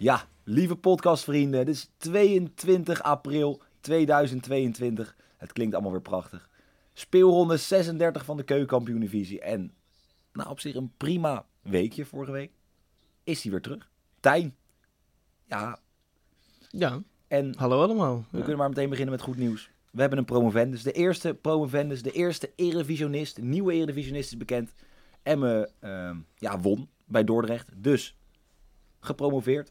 Ja, lieve podcastvrienden, het is 22 april 2022. Het klinkt allemaal weer prachtig. Speelronde 36 van de keukenkampioen-divisie. En nou, op zich een prima weekje vorige week. Is hij weer terug. Tijn. Ja, Ja, en hallo allemaal. we kunnen maar meteen beginnen met goed nieuws. We hebben een promovendus. De eerste promovendus, de eerste eredivisionist, de nieuwe eredivisionist is bekend. Emme ehm, ja, won bij Dordrecht. Dus gepromoveerd.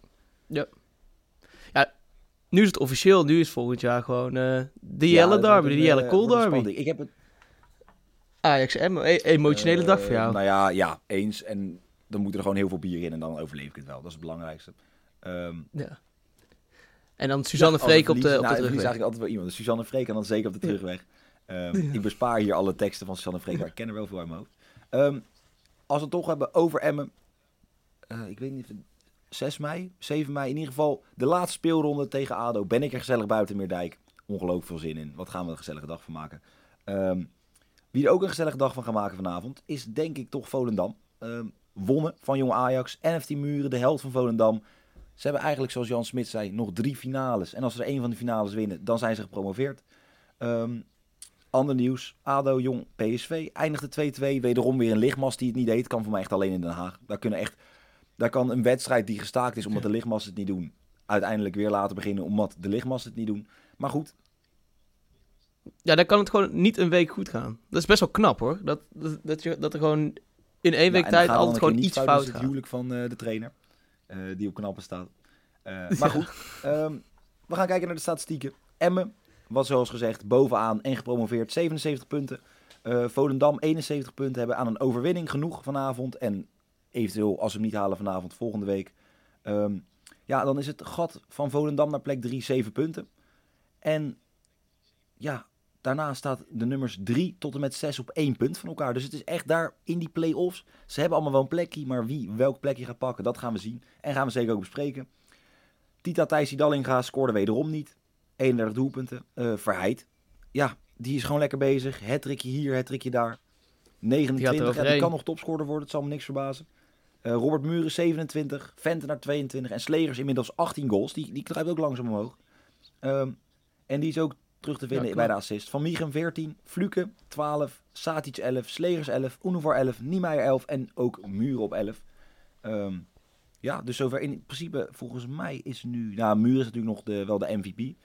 Nu is het officieel, nu is volgend jaar gewoon eh de Ja, Jelle derby, de Jelle eh, Cool een derby. Ik heb het Ajax e- emotionele dag voor Eh, jou. Nou ja, ja, eens. En dan moet er gewoon heel veel bier in en dan overleef ik het wel. Dat is het belangrijkste. Ehm, ja. En dan Suzanne ja, Freek op de, verliezen- op de nou, er terugweg. eigenlijk altijd wel iemand. Dus Suzanne Freek en dan zeker op de terugweg. Ehm, Ik bespaar hier alle teksten van Suzanne Freek, maar ik ken er wel veel uit mijn hoofd. Ehm, als we het toch hebben over Emmen. eh, ik weet niet, 6 mei, 7 mei. In ieder geval de laatste speelronde tegen ADO. Ben ik er gezellig buiten Meerdijk. Ongelooflijk veel zin in. Wat gaan we een gezellige dag van maken. Ehm, wie er ook een gezellige dag van gaat maken vanavond, is denk ik toch Volendam. Ehm, wonnen van Jong Ajax. NFT Muren, de held van Volendam. Ze hebben eigenlijk, zoals Jan Smit zei, nog drie finales. En als ze er één van de finales winnen, dan zijn ze gepromoveerd. Ehm, ander nieuws. ADO, Jong, PSV. Eindigde 2-2. Wederom weer een lichtmast die het niet deed. Kan voor mij echt alleen in Den Haag. Daar, kunnen echt, daar kan een wedstrijd die gestaakt is omdat de lichtmasten het niet doen... uiteindelijk weer laten beginnen omdat de lichtmasten het niet doen. Maar goed, Ja, dan kan het gewoon niet een week goed gaan. Dat is best wel knap hoor. Dat, dat, dat, je, dat er gewoon in één week tijd altijd gewoon iets fout Dat is het gaat. huwelijk van eh, de trainer. eh, die op knappen staat. Eh, maar goed, ehm, we gaan kijken naar de statistieken. Emmen was zoals gezegd bovenaan en gepromoveerd. 77 punten. Volendam 71 punten. Hebben aan een overwinning genoeg vanavond. En eventueel als we hem niet halen vanavond volgende week. Ehm, ja, dan is het gat van Volendam naar plek 3 7 punten. En ja, daarna staat de nummers 3 tot en met 6 op 1 punt van elkaar. Dus het is echt daar in die play-offs. Ze hebben allemaal wel een plekje, maar wie welk plekje gaat pakken, dat gaan we zien. En gaan we zeker ook bespreken. Tita Thijsie Dallinga scoorde wederom niet. 31 doelpunten. Eh Verheid, ja, die is gewoon lekker bezig. Het trikje hier, het trikje daar. 29, ja, die kan nog topscorer worden, het zal me niks verbazen. Eh, Robert Muren 27, Venten naar 22 en Slegers inmiddels 18 goals. Die, die kruipt ook langzaam omhoog. Ehm, en die is ook terug te vinden Ja, bij de assist. Van Miegen 14, Fluke 12, Satic 11, Slegers 11, Unovar 11, Niemeyer 11 en ook Muren op 11. Ehm, ja, dus zover in principe volgens mij is nu... Nou, Muren is natuurlijk nog de, wel de MVP.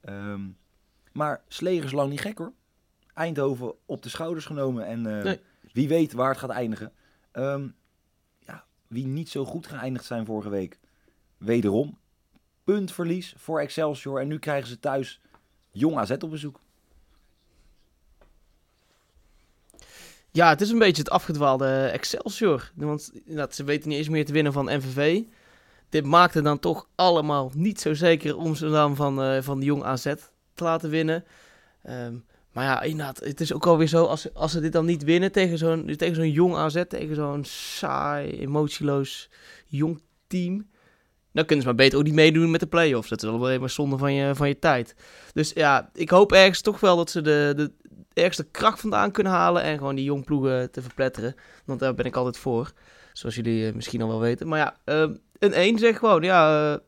Ehm, maar Slegers lang niet gek hoor. Eindhoven op de schouders genomen en eh, Nee. wie weet waar het gaat eindigen. Ehm, ja, wie niet zo goed geëindigd zijn vorige week. Wederom, puntverlies voor Excelsior. En nu krijgen ze thuis Jong AZ op bezoek. Ja, het is een beetje het afgedwaalde Excelsior. Want ze weten niet eens meer te winnen van NVV. Dit maakte dan toch allemaal niet zo zeker om ze dan van, eh, van de Jong AZ te laten winnen. Ehm, maar ja, inderdaad, het is ook alweer zo, als, als ze dit dan niet winnen tegen zo'n, zo'n Jong AZ, tegen zo'n saai, emotieloos jong team... Dan kunnen ze maar beter ook niet meedoen met de play-offs. Dat is alleen maar zonde van je, van je tijd. Dus ja, ik hoop ergens toch wel dat ze de, de ergste kracht vandaan kunnen halen. En gewoon die jongploegen te verpletteren. Want daar ben ik altijd voor. Zoals jullie eh, misschien al wel weten. Maar ja, ehm, een 1 zegt gewoon, ja...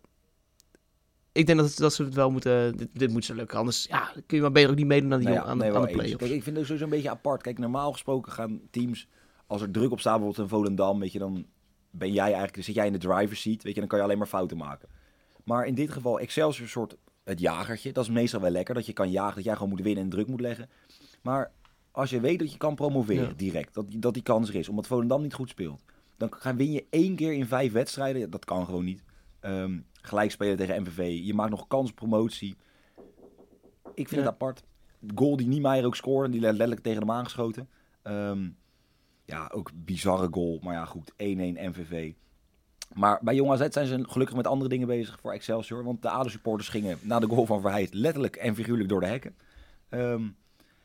ik denk dat, dat ze het wel moeten... Dit, dit moet ze lukken. Anders ja, kun je maar beter ook niet meedoen aan, die Nou ja, aan, de- nee, aan de. Kijk, ik vind het sowieso een beetje apart. Kijk, normaal gesproken gaan teams, als er druk op staat, bijvoorbeeld een Volendam, weet je, dan ben jij eigenlijk, dan zit jij in de driver's seat, weet je, dan kan je alleen maar fouten maken. Maar in dit geval, Excelsior soort het jagertje, dat is meestal wel lekker, dat je kan jagen, dat jij gewoon moet winnen en druk moet leggen. Maar als je weet dat je kan promoveren Ja. direct, dat, die- dat die kans er is, omdat Volendam niet goed speelt. Dan ga- win je één keer in vijf wedstrijden. Dat kan gewoon niet. Ehm, gelijk spelen tegen MVV. Je maakt nog kans op promotie. Ik vind Ja. het apart. De goal die Niemeyer ook scoorde, die werd letterlijk tegen hem aangeschoten. Ehm, ja, ook bizarre goal. Maar ja, goed. 1-1 MVV. Maar bij Jong AZ zijn ze gelukkig met andere dingen bezig voor Excelsior. Want de ADO-supporters gingen na de goal van Verheid letterlijk en figuurlijk door de hekken. Ehm,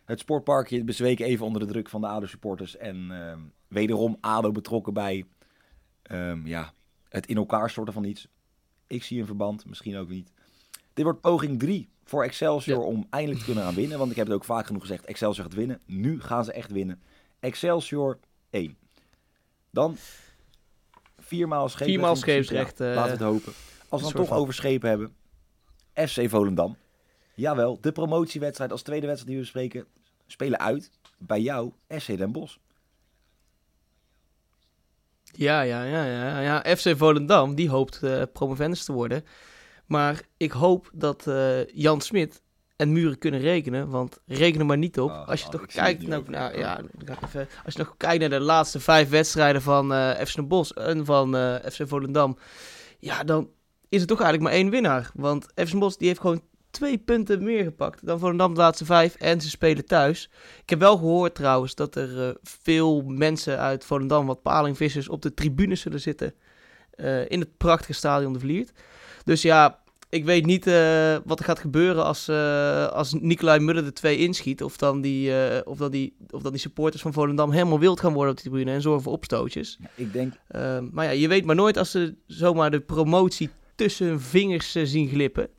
het sportparkje bezweek even onder de druk van de ADO-supporters. En wederom ADO betrokken bij ja, het in elkaar storten van iets. Ik zie een verband, misschien ook niet. Dit wordt poging 3 voor Excelsior Ja. om eindelijk te kunnen gaan winnen. Want ik heb het ook vaak genoeg gezegd, Excelsior gaat winnen. Nu gaan ze echt winnen. Excelsior 1. Dan viermaal scheepsrecht. Viermaal scheepsrecht, eh, laten we het hopen. Als we dan toch over schepen hebben. FC Volendam. Jawel, de promotiewedstrijd als tweede wedstrijd die we bespreken. Spelen uit bij jou, SC Den Bosch. Ja, ja, ja, ja, ja. FC Volendam, die hoopt eh promovendus te worden. Maar ik hoop dat eh, Jan Smit en Muren kunnen rekenen. Want reken er maar niet op. Oh, als je oh, toch kijkt, nu nou, ja, ik even, als je nog kijkt naar de laatste vijf wedstrijden van eh FC Den Bosch en van FC Volendam. Ja, dan is er toch eigenlijk maar één winnaar. Want FC Den Bosch die heeft gewoon twee punten meer gepakt dan Volendam de laatste vijf. En ze spelen thuis. Ik heb wel gehoord trouwens dat er eh, veel mensen uit Volendam, wat palingvissers, op de tribunes zullen zitten. eh, in het prachtige stadion de Vliert. Dus ja, ik weet niet eh, wat er gaat gebeuren als, als Nicolai Muller de twee inschiet. Of dan, die, of, dan die, of dan die supporters van Volendam helemaal wild gaan worden op die tribune en zorgen voor opstootjes. Ja, ik denk, maar ja, je weet maar nooit als ze zomaar de promotie tussen hun vingers zien glippen.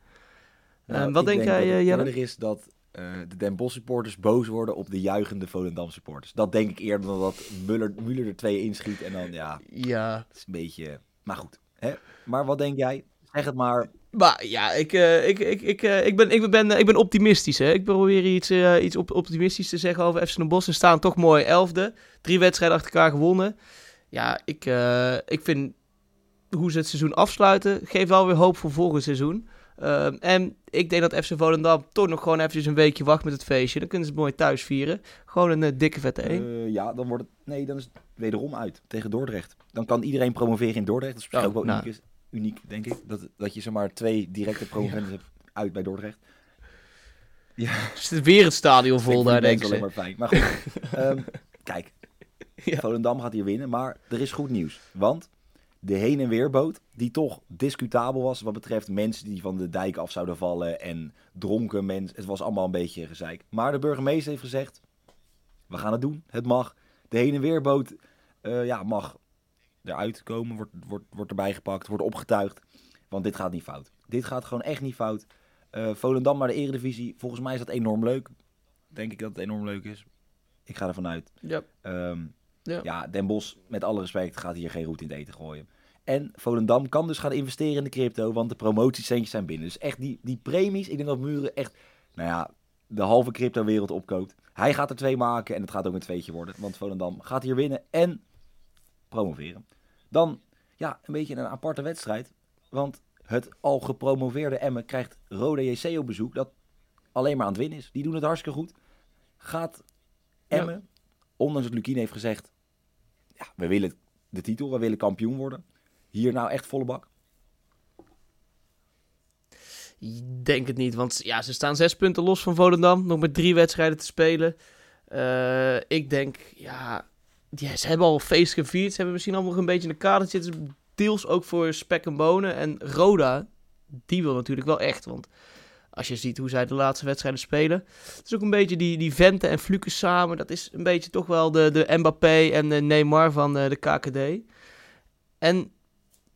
Nou, Eh, wat denk jij, dat het eh, Jelle? is dat eh, de Den Bosch supporters boos worden op de juichende Volendam supporters. Dat denk ik eerder dan dat Muller, Muller er twee inschiet. En dan, ja, Ja, het is een beetje... Maar goed. Hè? Maar wat denk jij? Zeg het maar. Maar ja, ik, eh, ik, ik, ik, ik, ben, ik, ben, ik ben optimistisch. Hè. Ik probeer iets, iets op, optimistisch te zeggen over FC Den Bosch. Ze staan toch mooi elfde. Drie wedstrijden achter elkaar gewonnen. Ja, ik, ik vind hoe ze het seizoen afsluiten... geeft wel weer hoop voor volgend seizoen. Ehm, en ik denk dat FC Volendam toch nog gewoon eventjes een weekje wacht met het feestje. Dan kunnen ze het mooi thuis vieren. Gewoon een eh, dikke vette 1. Eh, ja, dan wordt het... Nee, dan is het wederom uit. Tegen Dordrecht. Dan kan iedereen promoveren in Dordrecht. Dat is misschien Oh, ook wel nou. uniek, is, uniek, denk ik. Dat, dat je zomaar twee directe promovendus hebt uit bij Dordrecht. Ja, Zit weer het stadion vol daar, denk ik. alleen maar fijn. Maar goed, ehm, kijk. Ja. Volendam gaat hier winnen, maar er is goed nieuws. Want de heen- en weerboot, die toch discutabel was wat betreft mensen die van de dijk af zouden vallen en dronken mensen. Het was allemaal een beetje gezeik. Maar de burgemeester heeft gezegd, we gaan het doen, het mag. De heen- en weerboot eh, ja, mag eruit komen, wordt, wordt, wordt erbij gepakt, wordt opgetuigd. Want dit gaat niet fout. Dit gaat gewoon echt niet fout. Eh, Volendam naar de eredivisie, volgens mij is dat enorm leuk. Denk ik dat het enorm leuk is. Ik ga ervan uit. Ja. Ehm, Ja. ja. Den Bos, met alle respect, gaat hier geen roet in het eten gooien. En Volendam kan dus gaan investeren in de crypto, want de promotiecentjes zijn binnen. Dus echt die, die premies, ik denk dat Muren echt, nou ja, de halve crypto-wereld opkoopt. Hij gaat er twee maken en het gaat ook een tweetje worden. Want Volendam gaat hier winnen en promoveren. Dan, ja, een beetje een aparte wedstrijd. Want het al gepromoveerde Emmen krijgt Rode JC op bezoek, dat alleen maar aan het winnen is. Die doen het hartstikke goed. Gaat Emmen, ondanks dat Lukien heeft gezegd, ja, we willen de titel, we willen kampioen worden. Hier nou echt volle bak. Ik Denk het niet, want ja, ze staan zes punten los van Volendam. Nog met drie wedstrijden te spelen. Eh, ik denk, ja, ja, ze hebben al feest gevierd. Ze hebben misschien allemaal nog een beetje in de kader zitten. Deels ook voor spek en bonen. En Roda, die wil natuurlijk wel echt. Want als je ziet hoe zij de laatste wedstrijden spelen. Het is ook een beetje die, die Vente en Fluke samen. Dat is een beetje toch wel de, de Mbappé en de Neymar van eh, de KKD. En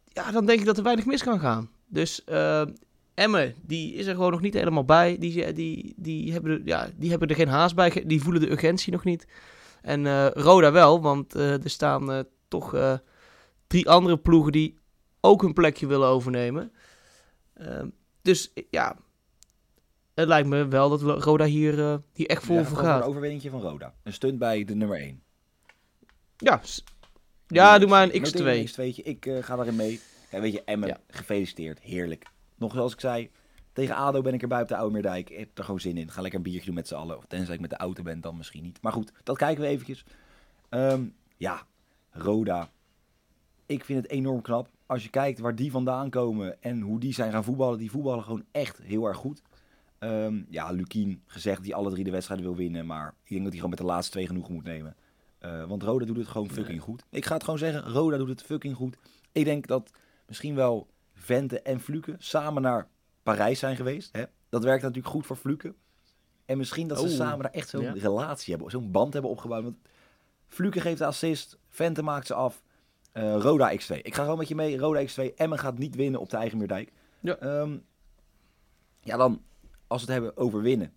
ja, dan denk ik dat er weinig mis kan gaan. Dus eh Emmen, die is er gewoon nog niet helemaal bij. Die, die, die, hebben, er, ja, die hebben er geen haast bij. Die voelen de urgentie nog niet. En eh, Roda wel, want er staan toch drie andere ploegen die ook hun plekje willen overnemen. Ehm, dus ja, het lijkt me wel dat Roda hier, eh, hier echt vol Ja, voor gaat. Een overwinningje van Roda. Een stunt bij de nummer 1. Ja, ja doe maar een X2. Een X2'tje. Ik eh, ga daarin mee. Ja, weet je, Emmen, Ja. gefeliciteerd. Heerlijk. Nog zoals ik zei, tegen ADO ben ik erbij op de Oude Meerdijk. Ik heb er gewoon zin in. Ga lekker een biertje doen met z'n allen. Of tenzij ik met de auto ben, dan misschien niet. Maar goed, dat kijken we eventjes. Ehm, ja, Roda. ik vind het enorm knap. Als je kijkt waar die vandaan komen en hoe die zijn gaan voetballen. Die voetballen gewoon echt heel erg goed. Ehm, ja, Lukien gezegd die alle drie de wedstrijden wil winnen. Maar ik denk dat hij gewoon met de laatste twee genoeg moet nemen. Uh, want Roda doet het gewoon fucking goed. Ik ga het gewoon zeggen, Roda doet het fucking goed. Ik denk dat misschien wel Vente en Fluke samen naar Parijs zijn geweest. Hè? Dat werkt natuurlijk goed voor Fluke. En misschien dat ze samen daar echt zo'n relatie hebben, zo'n band hebben opgebouwd. Want Fluke geeft de assist, Vente maakt ze af. Uh, Roda X2. Ik ga gewoon met je mee. Roda X2. Emmen gaat niet winnen op de eigen Meerdijk. Ja. Um, ja, dan als we het hebben over winnen.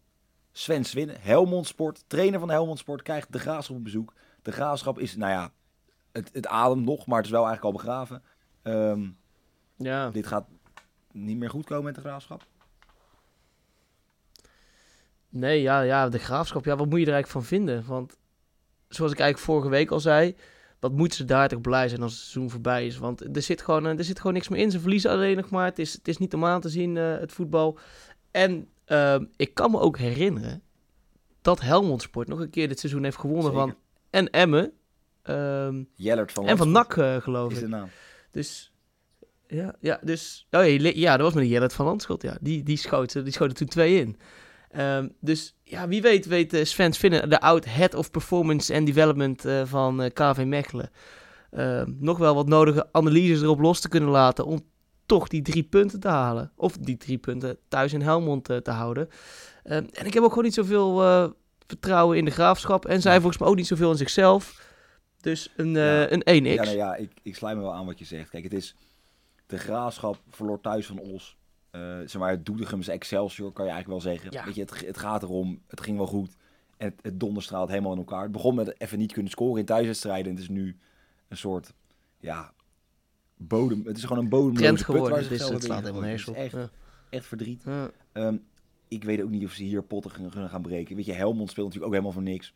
Sven Swinnen, Helmond Sport, trainer van Helmond Sport, krijgt de Graafschap op bezoek. De Graafschap is, nou ja, het, het ademt nog, maar het is wel eigenlijk al begraven. Um, ja. Dit gaat niet meer goed komen met de Graafschap. Nee, ja, ja, de Graafschap, ja, wat moet je er eigenlijk van vinden? Want zoals ik eigenlijk vorige week al zei, wat moeten ze daar toch blij zijn als het seizoen voorbij is? Want er zit gewoon, er zit gewoon niks meer in. Ze verliezen alleen nog maar. Het is, het is niet om aan te zien, uh, het voetbal. En uh, ik kan me ook herinneren dat Helmond Sport nog een keer dit seizoen heeft gewonnen Zeker. van en Emmen. Um, Jellert van En van NAC, uh, geloof ik. Is de naam. Dus ja, ja, dus, oh ja, ja, dat was met Jellert van Landschot, ja. Die, die, schoot, die schoot er toen twee in. Um, dus ja, wie weet weet uh, Sven Vinnen, de oud Head of Performance and Development uh, van KV Mechelen, ehm, nog wel wat nodige analyses erop los te kunnen laten om toch die drie punten te halen. Of die drie punten thuis in Helmond te houden. Um, en ik heb ook gewoon niet zoveel vertrouwen in de graafschap. En zij volgens mij ook niet zoveel in zichzelf. Dus een, ja. een 1x. Ja, nou ja, ik, ik sluit me wel aan wat je zegt. Kijk, het is de graafschap verloor thuis van Os. Uh, zeg maar, Doetinchem's Excelsior kan je eigenlijk wel zeggen. Weet je, het, het, gaat erom, het ging wel goed. En het, het donderstraalt helemaal in elkaar. Het begon met even niet kunnen scoren in thuiswedstrijden. En het is nu een soort, ja, bodem. Het is gewoon een bodemloze geworden. waar ze het, het slaat helemaal nergens Echt, ja. echt verdriet. Ja. Um, ik weet ook niet of ze hier potten gaan, gaan breken. Weet je, Helmond speelt natuurlijk ook helemaal voor niks.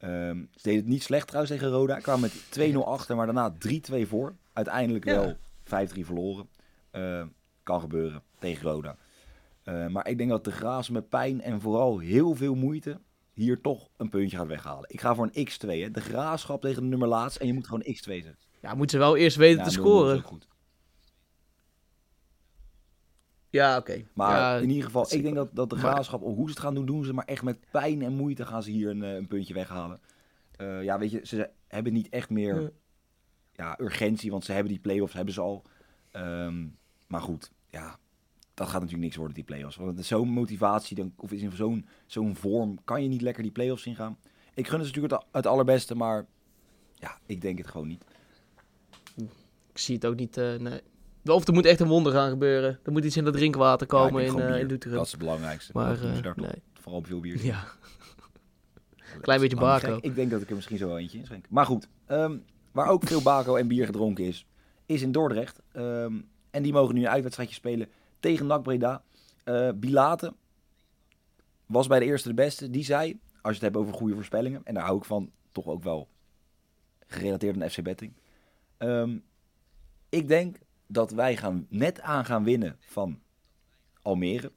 Um, ze deden het niet slecht trouwens tegen Roda. Kwamen met 2-0 achter, maar daarna 3-2 voor. Uiteindelijk wel 5-3 verloren. Uh, kan gebeuren tegen Roda. Uh, maar ik denk dat de Graas met pijn en vooral heel veel moeite hier toch een puntje gaat weghalen. Ik ga voor een X2. Hè. De Graafschap tegen de nummer laatst en je moet gewoon X2 zetten. Ja, moeten ze wel eerst weten ja, te scoren. Goed. Ja, oké. Maar ja, in ieder geval, ik denk dat, dat de Graafschap, of hoe ze het gaan doen, doen ze. Maar echt met pijn en moeite gaan ze hier een, eh, een puntje weghalen. Uh, ja, weet je, ze hebben niet echt meer ja, urgentie, want ze hebben die play-offs, hebben ze al. Um, maar goed, ja, dat gaat natuurlijk niks worden, die play-offs. Want zo'n motivatie, dan, of in zo'n zo'n vorm, kan je niet lekker die play-offs ingaan. Ik gun het natuurlijk het, het allerbeste, maar ja, ik denk het gewoon niet. Ik zie het ook niet, uh, nee. Of er moet echt een wonder gaan gebeuren. Er moet iets in dat drinkwater komen ja, in, uh, in. Dat is het belangrijkste. Maar, uh, nee. Vooral veel bier. Ja. Klein beetje bako. Ik denk dat ik er misschien zo eentje in schenk. Maar goed, um, waar ook veel bako en bier gedronken is, is in Dordrecht. Um, en die mogen nu een uitwedstrijdje spelen tegen NAC Breda. Uh, Bilate was bij de eerste de beste. Die zei, als je het hebt over goede voorspellingen, en daar hou ik van, toch ook wel gerelateerd aan FC Betting. Um, ik denk dat wij gaan, net aan gaan winnen van Almere.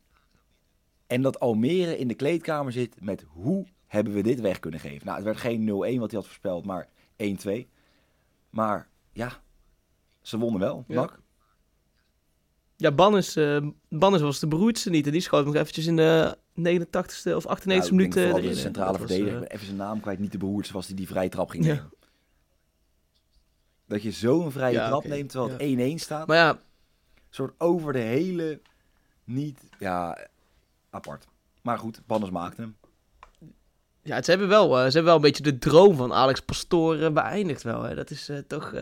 En dat Almere in de kleedkamer zit met hoe hebben we dit weg kunnen geven. Nou, het werd geen 0-1 wat hij had voorspeld, maar 1-2. Maar ja, ze wonnen wel, ja. Ja, Bannis, uh, was de beroerdste niet. En die schoot nog eventjes in de 89ste of 98ste nou, minuut. De centrale verdediger, uh, even zijn naam kwijt, niet de beroerdste was die die vrije trap ging nemen. Dat je zo'n vrije ja, trap neemt terwijl het 1-1 staat. Maar ja. Een soort over de hele, niet, ja, apart. Maar goed, Bannis maakte hem. Ja, ze hebben, wel, uh, ze hebben wel een beetje de droom van Alex Pastoor beëindigd wel. Hè. Dat is toch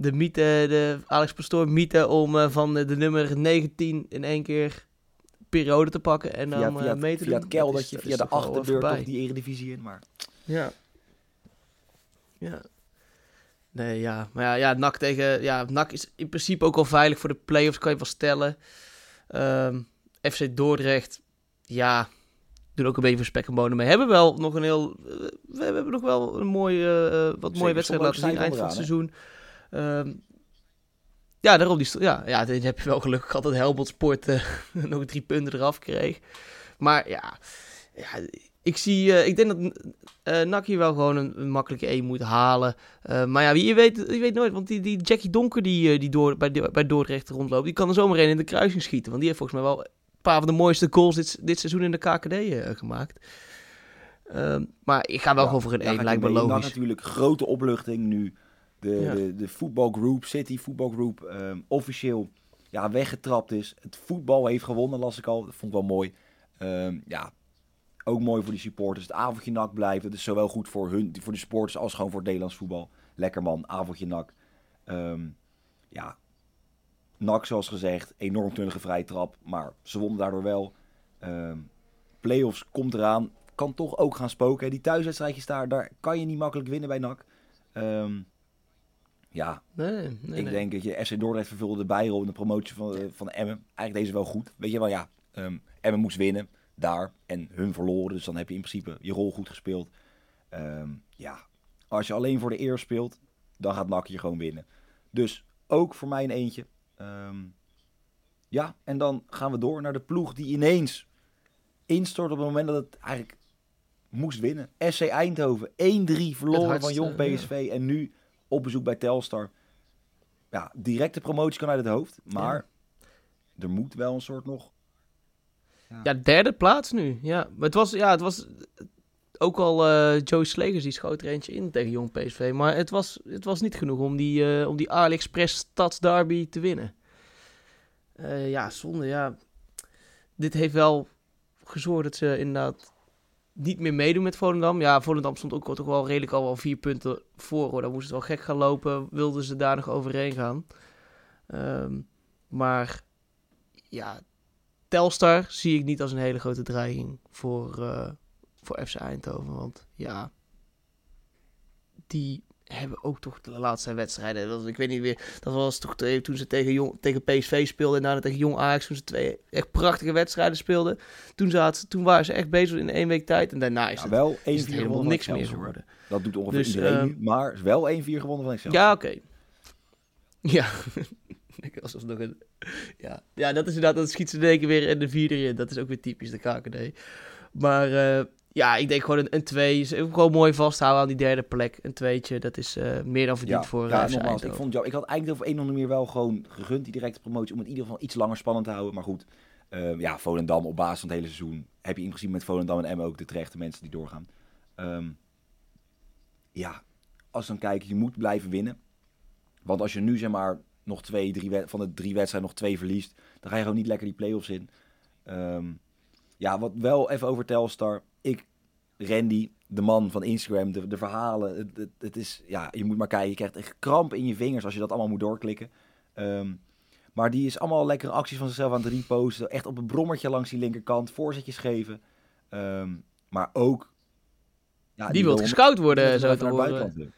de mythe, de Alex Pastoor mythe om uh, van de, nummer 19 in één keer periode te pakken en dan via, via, uh, mee te via doen. het kel dat, je via de achterdeur toch die eredivisie in, maar... Ja. Ja. Nee, ja. Maar ja, ja NAC tegen... Ja, NAC is in principe ook al veilig voor de play-offs, kan je wel stellen. Um, ehm, FC Dordrecht, ja, doen ook een beetje voor spek en bonen mee. Hebben wel nog een heel... Uh, we hebben nog wel een mooie, uh, wat mooie wedstrijd laten zien eind van het seizoen. Um, ja, daarom die ja, ja, dan heb je wel gelukkig gehad dat Helmond Sport uh, nog drie punten eraf kreeg. Maar ja, ja, ik zie, eh, ik denk dat uh, NAC hier wel gewoon een, een makkelijke 1 moet halen. Uh, maar ja, wie, je, weet, je weet nooit, want die, die Jackie Donker die, die door, bij, bij Dordrecht rondloopt, die kan er zomaar een in de kruising schieten. Want die heeft volgens mij wel een paar van de mooiste goals dit, dit seizoen in de KKD gemaakt. Ehm, maar ik ga wel gewoon voor een 1, lijkt me logisch. NAC natuurlijk grote opluchting nu. De, ja. de, de voetbalgroep, City voetbalgroep, um, officieel ja, weggetrapt is. Het voetbal heeft gewonnen, las ik al. Dat vond ik wel mooi. Um, ja, ook mooi voor die supporters. Het avondje nak blijft. Het is zowel goed voor, hun, voor de supporters als gewoon voor het Nederlands voetbal. Lekker man, avondje nak. Um, ja, nak zoals gezegd, enorm tunnige vrije trap. Maar ze wonnen daardoor wel. Um, Playoffs komt eraan. Kan toch ook gaan spoken. Die thuiswedstrijdjes daar, daar kan je niet makkelijk winnen bij NAC. Um, ja, nee, nee, ik denk dat je FC Dordrecht vervulde de bijrol in de promotie van, uh, van Emmen. Eigenlijk deze wel goed. Weet je wel, ja, um, Emmen moest winnen daar en hun verloren. Dus dan heb je in principe je rol goed gespeeld. Um, ja, als je alleen voor de eer speelt, dan gaat NAC je gewoon winnen. Dus ook voor mij een eentje. Um, ja, en dan gaan we door naar de ploeg die ineens instort op het moment dat het eigenlijk moest winnen. SC Eindhoven, 1-3 verloren van Jong PSV ja. en nu op bezoek bij Telstar. Ja, directe promotie kan uit het hoofd, maar ja. er moet wel een soort nog ja. derde plaats nu. Ja, maar het was, ja, het was ook al uh, Joey Slegers die schoot er eentje in tegen Jong PSV. Maar het was, het was niet genoeg om die, uh, om die AliExpress Stadsderby te winnen. Uh, ja, zonde. Ja. Dit heeft wel gezorgd dat ze inderdaad niet meer meedoen met Volendam. Ja, Volendam stond ook toch wel redelijk al wel vier punten voor. Hoor. Dan moest het wel gek gaan lopen. Wilden ze daar nog overheen gaan. Um, maar ja, Telstar zie ik niet als een hele grote dreiging voor, uh, voor FC Eindhoven. Want ja, die hebben ook toch de laatste wedstrijden. Dat, ik weet niet meer. Dat was toch toen ze tegen, jong, tegen PSV speelden. En daarna tegen Jong Ajax. Toen ze twee echt prachtige wedstrijden speelden. Toen, zaten, toen waren ze echt bezig in één week tijd. En daarna is, ja, het, wel is het helemaal niks meer geworden. Dat doet ongeveer dus, iedereen uh, Maar wel 1-4 gewonnen van Excelsior. Ja, oké. Okay. Ja. Alsof nog een... Ja. ja, dat is inderdaad, dat schiet ze denken weer in de vierde in. Dat is ook weer typisch de KKD. Maar uh, ja, ik denk gewoon een, een twee. Gewoon mooi vasthouden aan die derde plek. Een tweetje, dat is uh, meer dan verdiend ja, voor Ja, uh, nogmaals, ik, vond jou, ik had eigenlijk over een of andere manier wel gewoon gegund, die directe promotie, om het in ieder geval iets langer spannend te houden. Maar goed, uh, ja, Volendam op basis van het hele seizoen heb je in principe met Volendam en Emmen ook de terechte mensen die doorgaan. Um, ja, als dan kijken, je moet blijven winnen. Want als je nu zeg maar nog twee, drie van de drie wedstrijden nog twee verliest, dan ga je gewoon niet lekker die play-offs in. Um, ja, wat wel even over Telstar. Ik, Randy, de man van Instagram, de, de verhalen. Het, het, het, is, ja, je moet maar kijken. Je krijgt echt kramp in je vingers als je dat allemaal moet doorklikken. Um, maar die is allemaal lekkere acties van zichzelf aan het reposten. Echt op een brommertje langs die linkerkant. Voorzetjes geven. Um, maar ook... Ja, die, die wil gescout worden, zo te horen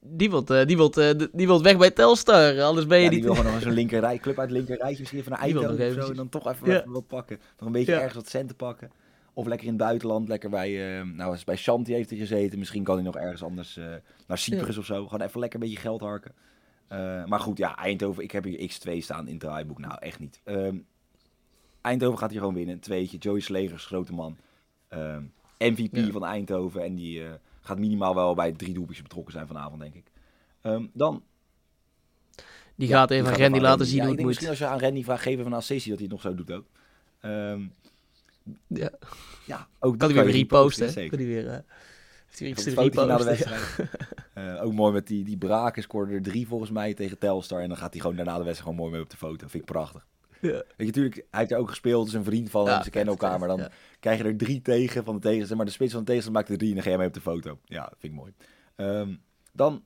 die wilt, uh, die, wilt, uh, die wilt weg bij Telstar, anders ben je ja, die niet... die wil gewoon nog een linkerrij, club uit linkerrijtje, misschien even naar Eindhoven of zo, en dan toch even, ja. wat pakken. Nog een beetje ergens wat centen pakken. Of lekker in het buitenland, lekker bij, uh, nou bij Shanti heeft hij gezeten, misschien kan hij nog ergens anders naar Cyprus of zo. Gewoon even lekker een beetje geld harken. maar goed, ja, Eindhoven, ik heb hier X2 staan in het draaiboek, nou echt niet. Um, Eindhoven gaat hier gewoon winnen, tweetje, Joey Slegers, grote man. Um, MVP van Eindhoven en die gaat minimaal wel bij drie doelpuntjes betrokken zijn vanavond, denk ik. Um, dan... Die ja, gaat even aan Randy laten zien ja, hoe het moet. Misschien als je aan Randy vraagt, geven van sessie dat hij het nog zo doet ook. Um, ja. ja, ook kan hij weer reposten. Kan hij weer... Uh, heeft hij weer na de wedstrijd. uh, ook mooi met die, die Braken scoorde er drie volgens mij tegen Telstar. En dan gaat hij gewoon daarna de wedstrijd gewoon mooi mee op de foto. Vind ik prachtig. Ja. Weet je, natuurlijk, hij heeft er ook gespeeld, is een vriend van hem, ze kennen elkaar, maar dan krijg je er drie tegen van de tegenstander. Maar de spits van de tegenstander maakt er drie en dan ga je mee op de foto. Ja, dat vind ik mooi. Um, dan...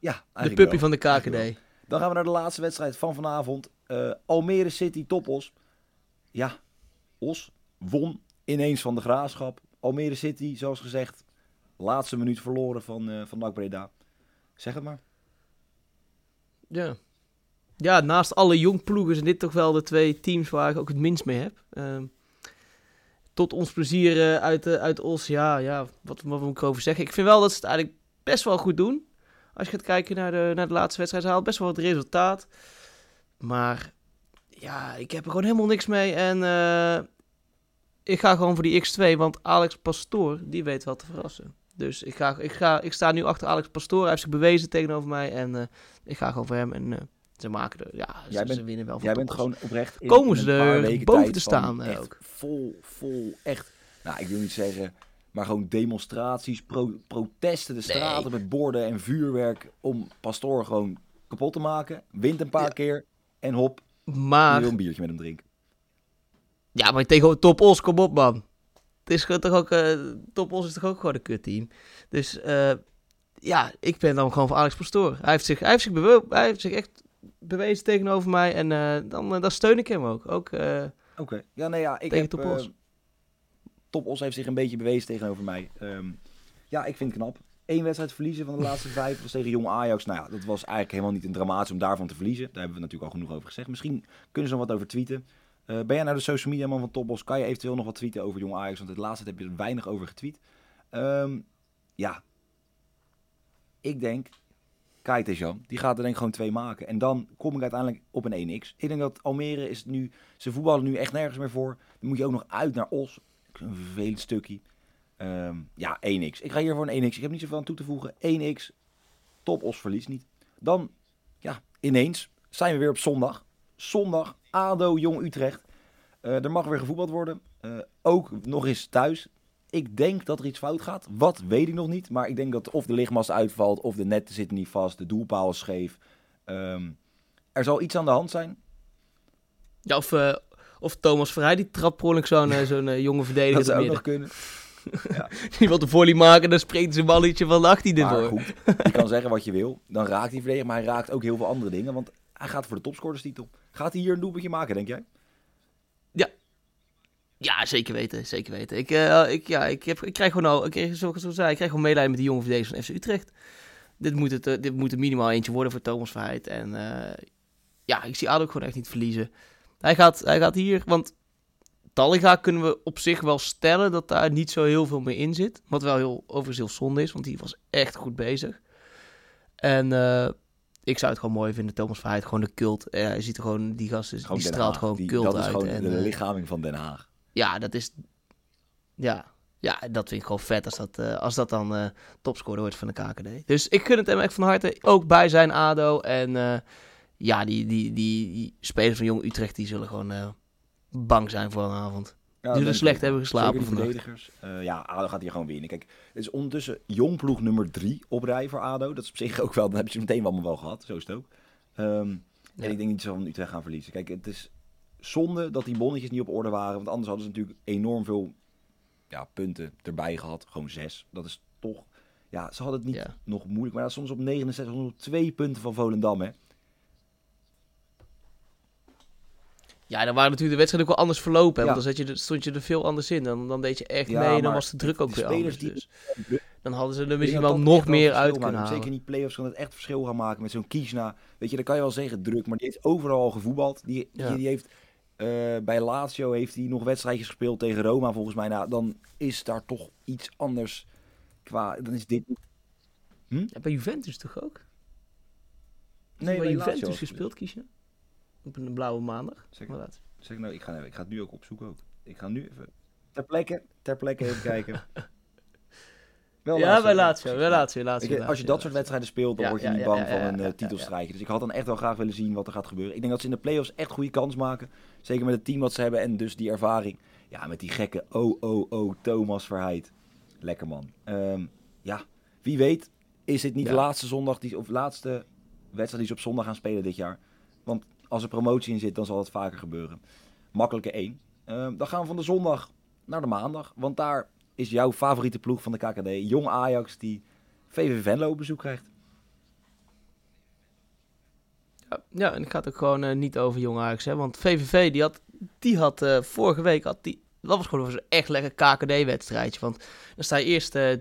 Ja, de puppy van de KKD. Dan gaan we naar de laatste wedstrijd van vanavond. Uh, Almere City Topos. Ja, Os won ineens van de Graafschap. Almere City, zoals gezegd, laatste minuut verloren van, uh, van NAC Breda. Zeg het maar. Ja, ja, naast alle jong ploegen zijn dit toch wel de twee teams waar ik ook het minst mee heb. Uh, tot ons plezier uh, uit, uh, uit Os, ja, ja wat, wat moet ik erover zeggen? Ik vind wel dat ze het eigenlijk best wel goed doen. Als je gaat kijken naar de, naar de laatste wedstrijd, ze haalt best wel het resultaat. Maar ja, ik heb er gewoon helemaal niks mee. En uh, ik ga gewoon voor die X2, want Alex Pastoor, die weet wel te verrassen. Dus ik, ga, ik, ga, ik sta nu achter Alex Pastoor. Hij heeft zich bewezen tegenover mij. En ik ga gewoon voor hem. En ze maken er, ja, jij ze, bent, ze winnen wel van Jij bent gewoon oprecht in, Komen in ze er boven te staan uh, ook. Vol, vol, echt. Nou, ik wil niet zeggen, maar gewoon demonstraties, pro, protesten, de straten nee. met borden en vuurwerk om Pastoor gewoon kapot te maken. Wint een paar ja. keer en hop, maar... wil een biertje met hem drinken. Ja, maar tegen Top Os, kom op man. Het is toch ook, uh, Top Os is toch ook gewoon een kutteam. Dus uh, ja, ik ben dan gewoon voor Alex Pastoor. Hij heeft zich, hij heeft zich, hij heeft zich echt bewezen tegenover mij en uh, dan, dan steun ik hem ook. ook Oké, okay. ja nee ja, ik tegen heb, Top Os. Top Os heeft zich een beetje bewezen tegenover mij. Um, ja, ik vind het knap. Eén wedstrijd verliezen van de laatste vijf was tegen Jong Ajax. Nou ja, dat was eigenlijk helemaal niet een dramatisch om daarvan te verliezen. Daar hebben we natuurlijk al genoeg over gezegd. Misschien kunnen ze nog wat over tweeten. Uh, ben jij naar de social media man van Topos? Kan je eventueel nog wat tweeten over Jong Ajax? Want het laatste heb je er weinig over getweet. Um, ja, ik denk, Kai Tejan, die gaat er denk ik gewoon twee maken. En dan kom ik uiteindelijk op een 1x. Ik denk dat Almere is nu, ze voetballen nu echt nergens meer voor. Dan moet je ook nog uit naar Os. Een vervelend stukje. Um, ja, 1x. Ik ga hier voor een 1x. Ik heb niet zoveel aan toe te voegen. 1x, top Os verliest niet. Dan, ja, ineens zijn we weer op zondag. Zondag, ADO Jong Utrecht. Uh, er mag weer gevoetbald worden. Uh, ook nog eens thuis. Ik denk dat er iets fout gaat. Wat weet ik nog niet. Maar ik denk dat of de lichtmast uitvalt, of de netten zitten niet vast, de doelpaal is scheef. Um, er zal iets aan de hand zijn. Ja, of, uh, of Thomas Verheij die trapt per zo'n uh, zo'n jonge verdediger. dat zou ook nog kunnen. Ja. Die wil de volley maken, dan springt zijn balletje van de 18 ervoor. goed, je kan zeggen wat je wil. Dan raakt hij verdediger, maar hij raakt ook heel veel andere dingen. Want hij gaat voor de topscorerstitel. Gaat hij hier een doelpuntje maken, denk jij? Ja. Zeker weten. Zeker weten. Ik, uh, ik, ja, ik, heb, ik krijg gewoon al, ik kreeg, zoals ik zo zei, ik krijg gewoon medelijden met die jonge verdedigers van FC Utrecht. Dit moet, het, uh, dit moet er minimaal eentje worden voor Thomas Verheid. En uh, ja, ik zie Ado gewoon echt niet verliezen. Hij gaat, hij gaat hier, want Talliga kunnen we op zich wel stellen dat daar niet zo heel veel meer in zit. Wat wel heel, overigens heel zonde is, want die was echt goed bezig. En ik zou het gewoon mooi vinden, Thomas Verheid, gewoon de cult. Je ziet er gewoon, die gast is, die straalt gewoon die, cult dat uit. is gewoon en, de lichaming van Den Haag. Ja, dat is... Ja, ja, dat vind ik gewoon vet als dat, uh, als dat dan uh, topscorer wordt van de KKD. Dus ik gun het hem echt van harte. Ook bij zijn ADO. En uh, ja, die, die, die, die, spelers van Jong Utrecht, die zullen gewoon bang zijn voor een avond. Ja, die zullen slecht hebben geslapen verdedigers. ja, ADO gaat hier gewoon winnen. Kijk, het is ondertussen Jong ploeg nummer drie op rij voor ADO. Dat is op zich ook wel, dan heb je ze meteen allemaal wel gehad. Zo is het ook. Um, ja. En ik denk niet zo van Utrecht gaan verliezen. Kijk, het is zonde dat die bonnetjes niet op orde waren. Want anders hadden ze natuurlijk enorm veel ja, punten erbij gehad. Gewoon zes. Dat is toch... Ja, ze hadden het niet Ja. nog moeilijk. Maar dat soms op 69, soms op twee punten van Volendam, hè. Ja, dan waren natuurlijk de wedstrijden ook wel anders verlopen. hè, Ja. Want dan zat je, stond je er veel anders in. Dan, dan deed je echt Ja, mee dan was de druk ook die weer anders. die- Dus dan hadden ze er misschien wel nog meer uit kunnen Zeker halen. in die play-offs kan het echt verschil gaan maken met zo'n Kiesna. Weet je, dan kan je wel zeggen druk, maar die heeft overal al gevoetbald. Die, Ja. die, die heeft eh, bij Lazio heeft hij nog wedstrijdjes gespeeld tegen Roma volgens mij. Nou, dan is daar toch iets anders qua. Dan is dit. Ja, bij Juventus toch ook? Nee, bij Juventus gespeeld, kies je? Op een blauwe maandag. Zeker. Maar laat. Zeg nou, ik ga, ik ga het nu ook opzoeken ook. Ik ga nu even ter plekke, ter plekke even kijken. Wel Ja, bij Lazio. Bij Lazio, Lazio, Weet je, als je Lazio, dat soort wedstrijden speelt, dan word je niet bang van een titelstrijker. Dus ik had dan echt wel graag willen zien wat er gaat gebeuren. Ik denk dat ze in de play-offs echt goede kans maken. Zeker met het team wat ze hebben en dus die ervaring. Ja, met die gekke oh, oh, oh, Thomas Verheid. Lekker man. Ehm, ja, wie weet is dit niet de laatste zondag, die, of laatste wedstrijd die ze op zondag gaan spelen dit jaar. Want als er promotie in zit, dan zal het vaker gebeuren. Makkelijke één. Ehm, dan gaan we van de zondag naar de maandag. Want daar is jouw favoriete ploeg van de KKD. Jong Ajax die VV Venlo op bezoek krijgt. Ja, en het ook gewoon eh, niet over Jong Ajax hebben. Want VVV, die had, die had eh, vorige week, had die, dat was gewoon een echt lekker KKD-wedstrijdje. Want dan sta je eerst eh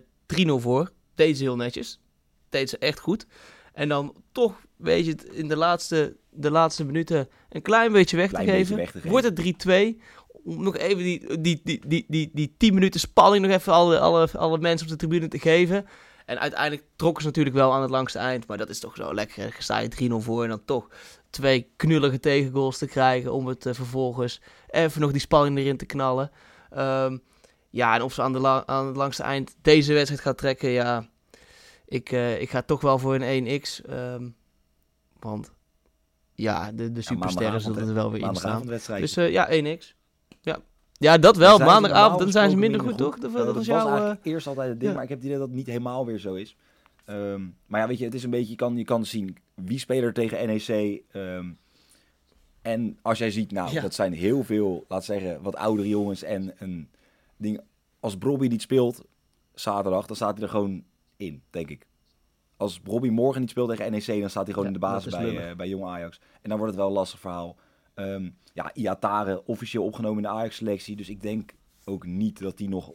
3-0 voor. Deed ze heel netjes. Deed ze echt goed. En dan toch, weet je het, in de laatste, de laatste minuten een klein beetje weg, Klein te, beetje geven. weg te geven. Wordt het 3-2. Om nog even die, die, die, die, die, die 10 minuten spanning nog even alle, alle, alle mensen op de tribune te geven. En uiteindelijk trokken ze natuurlijk wel aan het langste eind. Maar dat is toch zo lekker. Sta je 3-0 voor en dan toch twee knullige tegengoals te krijgen. Om het eh, vervolgens even nog die spanning erin te knallen. Ehm, ja, en of ze aan, de aan het langste eind deze wedstrijd gaat trekken, ja. Ik, eh, ik ga toch wel voor een 1x. ehm, want ja, de, de supersterren zullen er wel weer in staan. Dus eh, ja, 1x. Ja. ja, dat wel. Zijn Maandagavond, dan zijn ze minder goed, toch? Dat, dat was jouw... eh, eigenlijk eerst altijd het ding, maar ik heb het idee dat het niet helemaal weer zo is. Ehm, maar ja, weet je, het is een beetje, je kan, je kan zien wie speelt er tegen NEC. ehm, en als jij ziet, nou, Ja. dat zijn heel veel, laat zeggen, wat oudere jongens en een ding. Als Brobby niet speelt zaterdag, dan staat hij er gewoon in, denk ik. Als Brobby morgen niet speelt tegen NEC, dan staat hij gewoon Ja, in de basis bij, eh, bij Jong Ajax. En dan wordt het wel een lastig verhaal. Ehm, ja, Iatare officieel opgenomen in de Ajax-selectie. Dus ik denk ook niet dat hij nog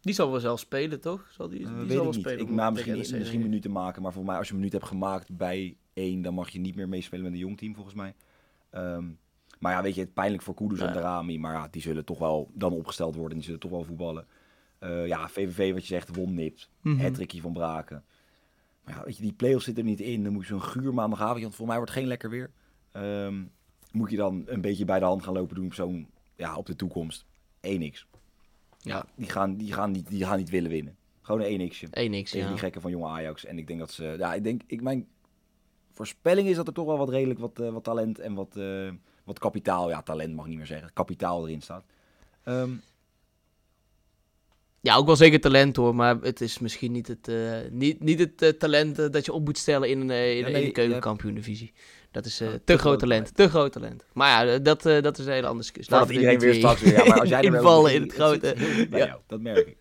Die zal wel zelf spelen, toch? Zal die, die eh, zal weet wel ik niet. spelen. Ik, tegen misschien, misschien minuten maken. Maar voor mij, als je een minuut hebt gemaakt bij één, dan mag je niet meer meespelen met een jong team, volgens mij. Ehm, maar ja, weet je, het pijnlijk voor Kudus en Ja. Darami. Maar ja, die zullen toch wel dan opgesteld worden. En die zullen toch wel voetballen. Eh, ja, VVV, wat je zegt, won nipt. Hattrickje van Braken. Maar ja, weet je, die play-offs zitten er niet in. Dan moet je zo'n guur maandagavond, want voor mij wordt het geen lekker weer. Ehm, moet je dan een beetje bij de hand gaan lopen doen op zo'n, ja, op de toekomst. 1x. Ja, die gaan, die, gaan niet, die gaan niet willen winnen. Gewoon een 1x'je. 1x, Tegen ja. die gekken van jonge Ajax. En ik denk dat ze, ja, ik denk, ik, mijn voorspelling is dat er toch wel wat redelijk wat, eh, wat talent en wat, eh, wat kapitaal, ja, talent mag ik niet meer zeggen, kapitaal erin staat. Ehm, Ja, ook wel zeker talent hoor, maar het is misschien niet het, eh, niet, niet het talent dat je op moet stellen in, een, in, Ja, in nee, de keukenkampioen-divisie. Dat is eh, Ja, te, te groot talent, te groot talent. Maar ja, dat, eh, dat is een hele andere discussie. Laten we iedereen weer straks weer, ja, maar als jij er invallen in het grote. Ja. jou, dat merk ik.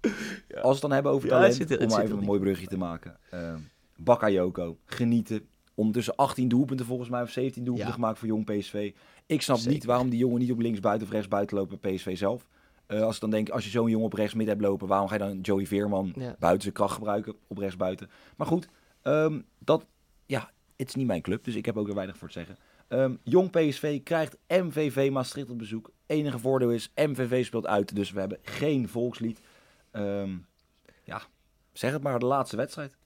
Als we het dan hebben over Ja, het talent, zit er- het om maar even een mooi brugje te maken. Uh, Bakayoko, genieten. Ondertussen 18 doelpunten volgens mij, of 17 doelpunten Ja. gemaakt voor jong PSV. Ik snap niet waarom die jongen niet op links buiten of rechts buiten lopen bij PSV zelf. Eh, als ik dan denk, als je zo'n jongen op rechts midden hebt lopen, waarom ga je dan Joey Veerman Ja. buiten zijn kracht gebruiken op rechts buiten? Maar goed, ehm, dat, het is niet mijn club, dus ik heb ook er weinig voor te zeggen. Ehm, jong PSV krijgt MVV Maastricht op bezoek. Enige voordeel is, MVV speelt uit, dus we hebben geen volkslied. Ehm, ja, zeg het maar, de laatste wedstrijd.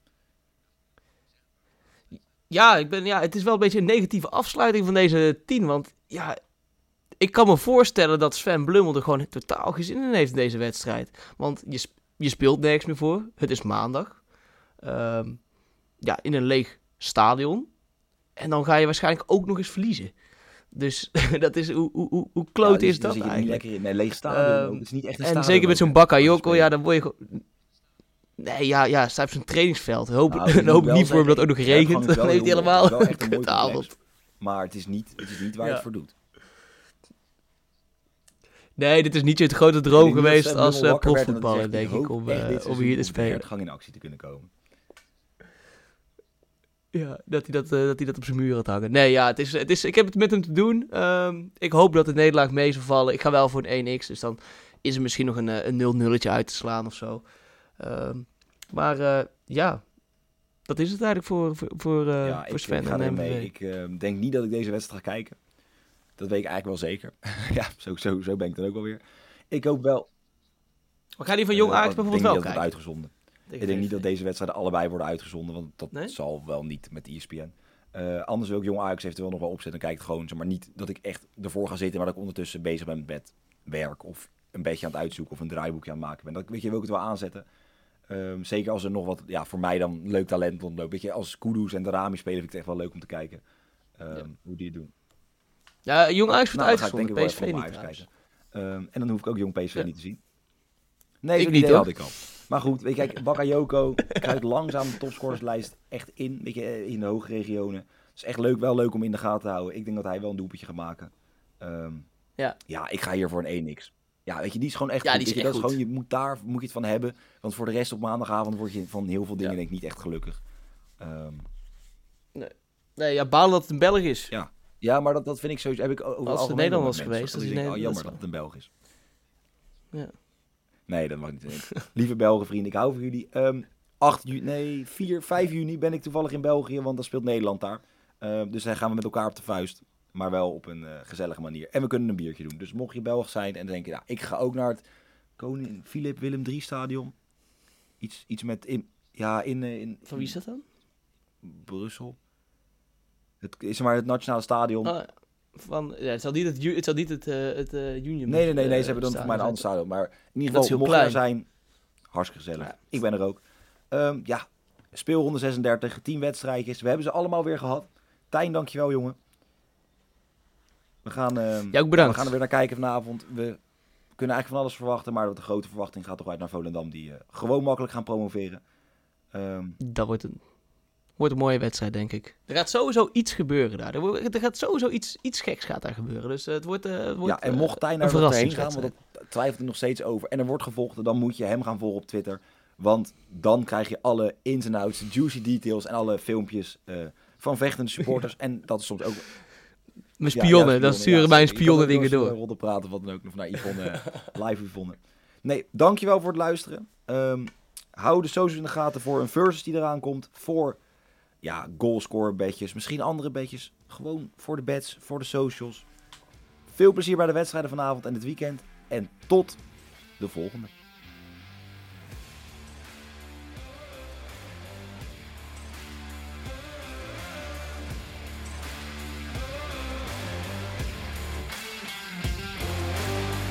Ja, ik ben, ja, het is wel een beetje een negatieve afsluiting van deze tien. Want ja, ik kan me voorstellen dat Sven Blummel er gewoon totaal geen zin in heeft in deze wedstrijd. Want je, je speelt nergens meer voor. Het is maandag. Ehm, ja, in een leeg stadion. En dan ga je waarschijnlijk ook nog eens verliezen. Dus dat is, hoe, hoe, hoe, hoe kloot Ja, is dat er niet eigenlijk? lekker in. Nee, leeg stadion. Het is niet echt een En stadion zeker met zo'n Bakayoko, ja, dan word je gewoon... Nee, ja, ja, staat op zijn trainingsveld. Hoop, Nou, dan hoop ik niet voor hem dat het ook nog regent. de Dan heeft hij helemaal een een kutavond. complex. Maar het is niet, het is niet waar je Ja. het voor doet. Nee, dit is niet je grote droom geweest als eh, profvoetballer, denk ik, om, eh, om hier te spelen. Hertgang in actie te kunnen komen. Ja, dat hij dat, eh, dat hij dat op zijn muur had hangen. Nee, ja, het is, het is, ik heb het met hem te doen. Ehm, ik hoop dat de nederlaag mee zal vallen. Ik ga wel voor een 1x, dus dan is er misschien nog een, eh, een 0-0'tje uit te slaan of zo. Ehm, maar eh, ja, dat is het eigenlijk voor, voor, voor, ja, voor ik, Sven ik ga en mee. Ik eh, denk niet dat ik deze wedstrijd ga kijken. Dat weet ik eigenlijk wel zeker. ja, zo, zo, zo ben ik dan ook wel weer. Ik hoop wel. Maar ga die van Jong Ajax bijvoorbeeld wel kijken? uitgezonden. Ik denk niet dat deze wedstrijden allebei worden uitgezonden, want dat Nee? zal wel niet met ESPN. Eh, anders wil ik Jong Ajax eventueel nog wel opzetten. Dan kijk ik gewoon, zeg maar niet dat ik echt ervoor ga zitten, maar dat ik ondertussen bezig ben met werk of een beetje aan het uitzoeken of een draaiboekje aan het maken ben. Dat weet je, wil ik het wel aanzetten. Ehm, zeker als er nog wat, ja, voor mij dan leuk talent rondloopt. Weet je, als Kudus en Darami spelen, vind ik het echt wel leuk om te kijken ehm, Ja. hoe die het doen. Ja, Jong Ajax wordt Nou, uitgezonden, wel PSV niet. Ehm, en dan hoef ik ook Jong PSV Ja. niet te zien. Nee, Ik niet, had ik al. Maar goed, weet je, kijk, Bakayoko kruipt langzaam de topscorerslijst echt in, weet je, eh, in de hoge regionen. Het is echt leuk, wel leuk om in de gaten te houden. Ik denk dat hij wel een doelpuntje gaat maken. Ehm, Ja. ja, ik ga hier voor een 1x. Ja, weet je, die is gewoon echt Ja, goed. die is echt dat goed. gewoon, je moet daar moet je het van hebben. Want voor de rest op maandagavond word je van heel veel dingen Ja. denk ik niet echt gelukkig. Ehm, Nee, ja, balen dat het een Belg is. ja. ja, maar dat, dat vind ik sowieso. Heb ik over het algemeen Nederland wel was met geweest, dat is denk, nee, oh, jammer dat is het een Belg is. Ja. Nee, dat mag niet. Lieve Belgen vrienden, ik hou van jullie. Ehm 8 juni, nee, 4, 5 juni ben ik toevallig in België, want dan speelt Nederland daar. Ehm, dus dan gaan we met elkaar op de vuist. Maar wel op een eh, gezellige manier. En we kunnen een biertje doen. Dus mocht je Belg zijn en denken, nou, ik ga ook naar het Koning Philip Willem III stadion. Iets, iets met, in, ja, in, eh, in, Van wie is dat dan? Brussel. Het is maar het nationale stadion. Oh, van... Ja, het zal niet het, het, zal niet het, eh, het eh, Union... Nee, nee, nee, nee eh, ze hebben dan voor mij een ander stadion. Maar in ieder geval, mocht er klein. zijn, hartstikke gezellig. Ja. Ik ben er ook. Ehm, ja, speelronde 36, 10 wedstrijdjes. We hebben ze allemaal weer gehad. Tijn, dankjewel jongen. We gaan, ehm, Ja, ook bedankt. we gaan er weer naar kijken vanavond. We kunnen eigenlijk van alles verwachten, maar de grote verwachting gaat toch uit naar Volendam, die gewoon makkelijk gaan promoveren. Ehm, Dat wordt een, wordt een mooie wedstrijd, denk ik. Er gaat sowieso iets gebeuren daar. Er, gaat sowieso iets, iets geks gaat daar gebeuren. Dus eh, het wordt, eh, het wordt ja, en eh, mocht Tijn een daar nog heen gaan, want dat twijfelt hij nog steeds over. En er wordt gevolgd, dan moet je hem gaan volgen op Twitter. Want dan krijg je alle ins en outs, juicy details en alle filmpjes van vechtende supporters. en dat is soms ook... Mijn Ja, spionnen, dan sturen ja, mijn spionnen dingen door. Rodden praten, wat dan ook. Of naar Yvonne, live Yvonne. Nee, dankjewel voor het luisteren. Ehm, hou de socials in de gaten voor een versus die eraan komt. Voor ja, goalscore bedjes, misschien andere bedjes. Gewoon voor de bets, voor de socials. Veel plezier bij de wedstrijden vanavond en het weekend. En tot de volgende.